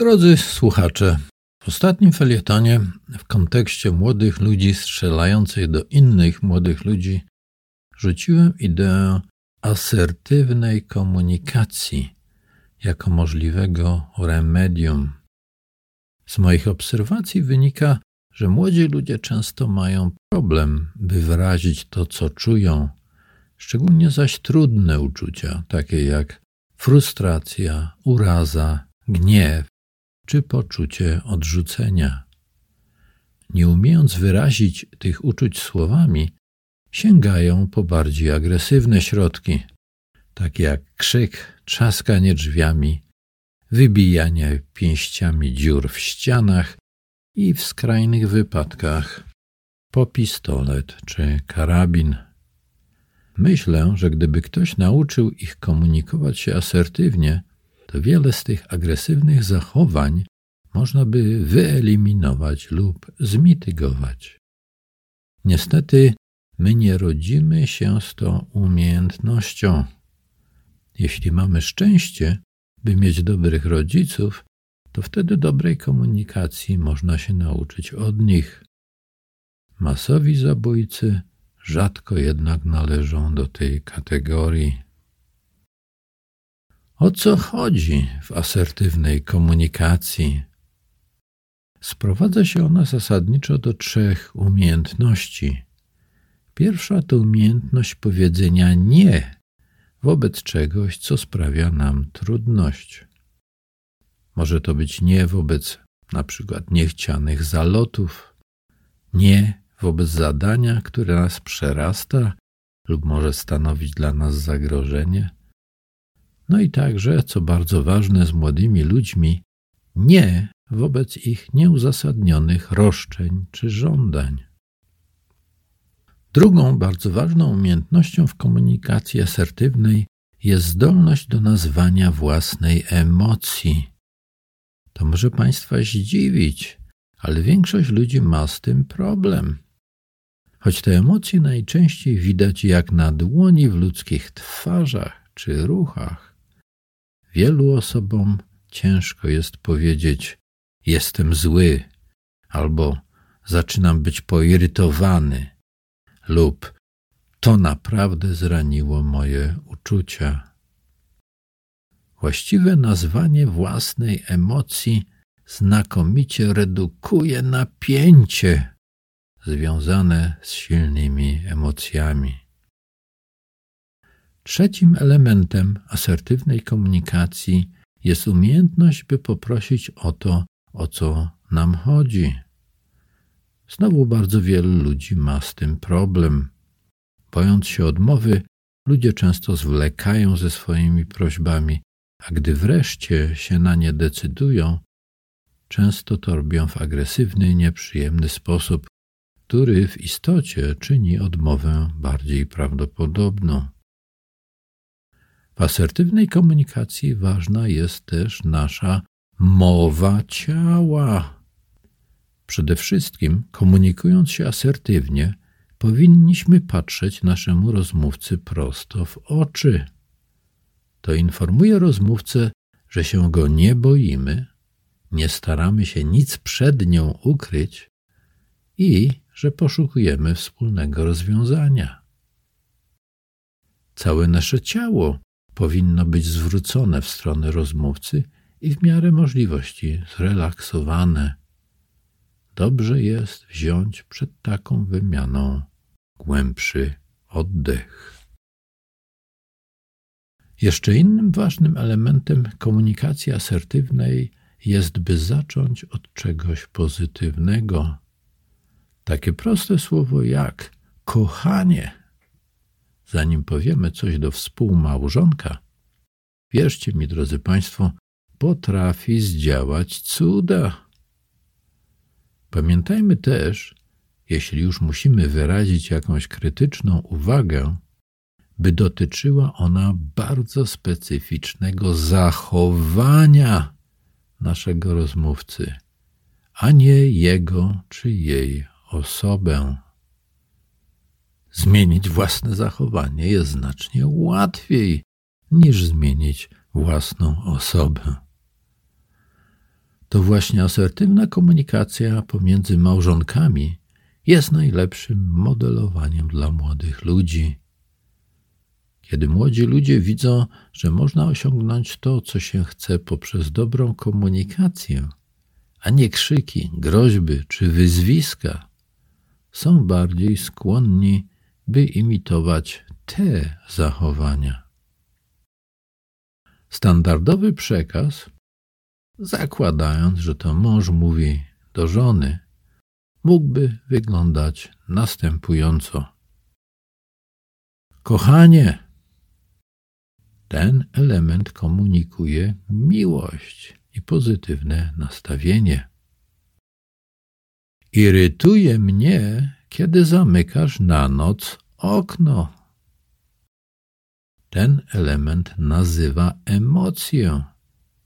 Drodzy słuchacze, w ostatnim felietonie w kontekście młodych ludzi strzelających do innych młodych ludzi rzuciłem ideę asertywnej komunikacji jako możliwego remedium. Z moich obserwacji wynika, że młodzi ludzie często mają problem, by wyrazić to, co czują, szczególnie zaś trudne uczucia, takie jak frustracja, uraza, gniew czy poczucie odrzucenia. Nie umiejąc wyrazić tych uczuć słowami, sięgają po bardziej agresywne środki, takie jak krzyk, trzaskanie drzwiami, wybijanie pięściami dziur w ścianach i w skrajnych wypadkach po pistolet czy karabin. Myślę, że gdyby ktoś nauczył ich komunikować się asertywnie, to wiele z tych agresywnych zachowań można by wyeliminować lub zmitygować. Niestety, my nie rodzimy się z tą umiejętnością. Jeśli mamy szczęście, by mieć dobrych rodziców, to wtedy dobrej komunikacji można się nauczyć od nich. Masowi zabójcy rzadko jednak należą do tej kategorii. O co chodzi w asertywnej komunikacji? Sprowadza się ona zasadniczo do trzech umiejętności. Pierwsza to umiejętność powiedzenia nie wobec czegoś, co sprawia nam trudność. Może to być nie wobec na przykład niechcianych zalotów, nie wobec zadania, które nas przerasta lub może stanowić dla nas zagrożenie. No i także, co bardzo ważne z młodymi ludźmi, nie wobec ich nieuzasadnionych roszczeń czy żądań. Drugą bardzo ważną umiejętnością w komunikacji asertywnej jest zdolność do nazwania własnej emocji. To może Państwa zdziwić, ale większość ludzi ma z tym problem. Choć te emocje najczęściej widać jak na dłoni w ludzkich twarzach czy ruchach, wielu osobom ciężko jest powiedzieć: Jestem zły, albo zaczynam być poirytowany lub to naprawdę zraniło moje uczucia. Właściwe nazwanie własnej emocji znakomicie redukuje napięcie związane z silnymi emocjami. Trzecim elementem asertywnej komunikacji jest umiejętność, by poprosić o to, o co nam chodzi. Znowu bardzo wielu ludzi ma z tym problem. Bojąc się odmowy, ludzie często zwlekają ze swoimi prośbami, a gdy wreszcie się na nie decydują, często to robią w agresywny, nieprzyjemny sposób, który w istocie czyni odmowę bardziej prawdopodobną. Asertywnej komunikacji ważna jest też nasza mowa ciała. Przede wszystkim, komunikując się asertywnie, powinniśmy patrzeć naszemu rozmówcy prosto w oczy. To informuje rozmówcę, że się go nie boimy, nie staramy się nic przed nią ukryć i że poszukujemy wspólnego rozwiązania. Całe nasze ciało powinno być zwrócone w stronę rozmówcy i w miarę możliwości zrelaksowane dobrze jest wziąć przed taką wymianą głębszy oddech. Jeszcze innym ważnym elementem komunikacji asertywnej jest, by zacząć od czegoś pozytywnego. Takie proste słowo jak kochanie. Zanim powiemy coś do współmałżonka, wierzcie mi, drodzy Państwo, potrafi zdziałać cuda. Pamiętajmy też, jeśli już musimy wyrazić jakąś krytyczną uwagę, by dotyczyła ona bardzo specyficznego zachowania naszego rozmówcy, a nie jego czy jej osobę. Zmienić własne zachowanie jest znacznie łatwiej niż zmienić własną osobę. to właśnie asertywna komunikacja pomiędzy małżonkami jest najlepszym modelowaniem dla młodych ludzi. Kiedy młodzi ludzie widzą, że można osiągnąć to, co się chce poprzez dobrą komunikację, a nie krzyki, groźby czy wyzwiska, są bardziej skłonni, by imitować te zachowania. Standardowy przekaz, zakładając, że to mąż mówi do żony, mógłby wyglądać następująco. Kochanie, ten element komunikuje miłość i pozytywne nastawienie. Irytuje mnie, kiedy zamykasz na noc okno. Ten element nazywa emocję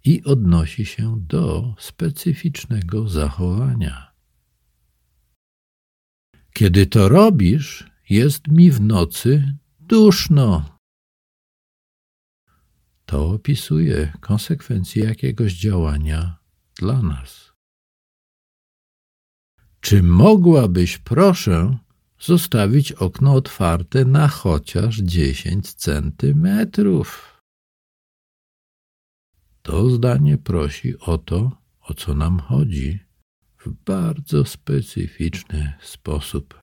i odnosi się do specyficznego zachowania. Kiedy to robisz, jest mi w nocy duszno. To opisuje konsekwencje jakiegoś działania dla nas. Czy mogłabyś, proszę, zostawić okno otwarte na chociaż 10 centymetrów? To zdanie prosi o to, o co nam chodzi, w bardzo specyficzny sposób.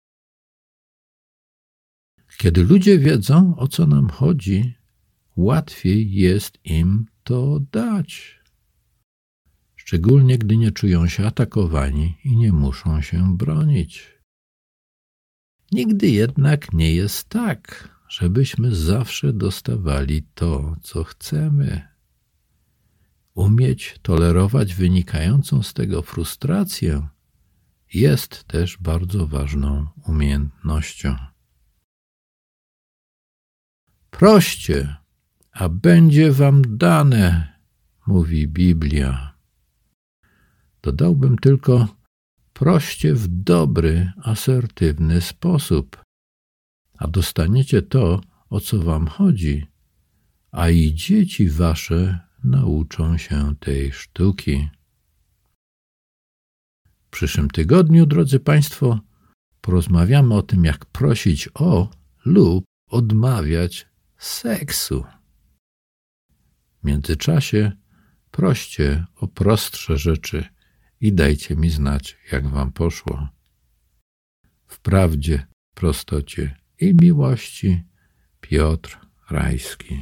Kiedy ludzie wiedzą, o co nam chodzi, łatwiej jest im to dać. Szczególnie gdy nie czują się atakowani i nie muszą się bronić. Nigdy jednak nie jest tak, żebyśmy zawsze dostawali to, co chcemy. Umieć tolerować wynikającą z tego frustrację jest też bardzo ważną umiejętnością. Proście, a będzie wam dane, mówi Biblia. Dodałbym tylko, proście w dobry, asertywny sposób, a dostaniecie to, o co wam chodzi, a i dzieci wasze nauczą się tej sztuki. W przyszłym tygodniu, drodzy Państwo, porozmawiamy o tym, jak prosić o lub odmawiać seksu. W międzyczasie proście o prostsze rzeczy i dajcie mi znać, jak wam poszło. W prawdzie, prostocie i miłości Piotr Rajski.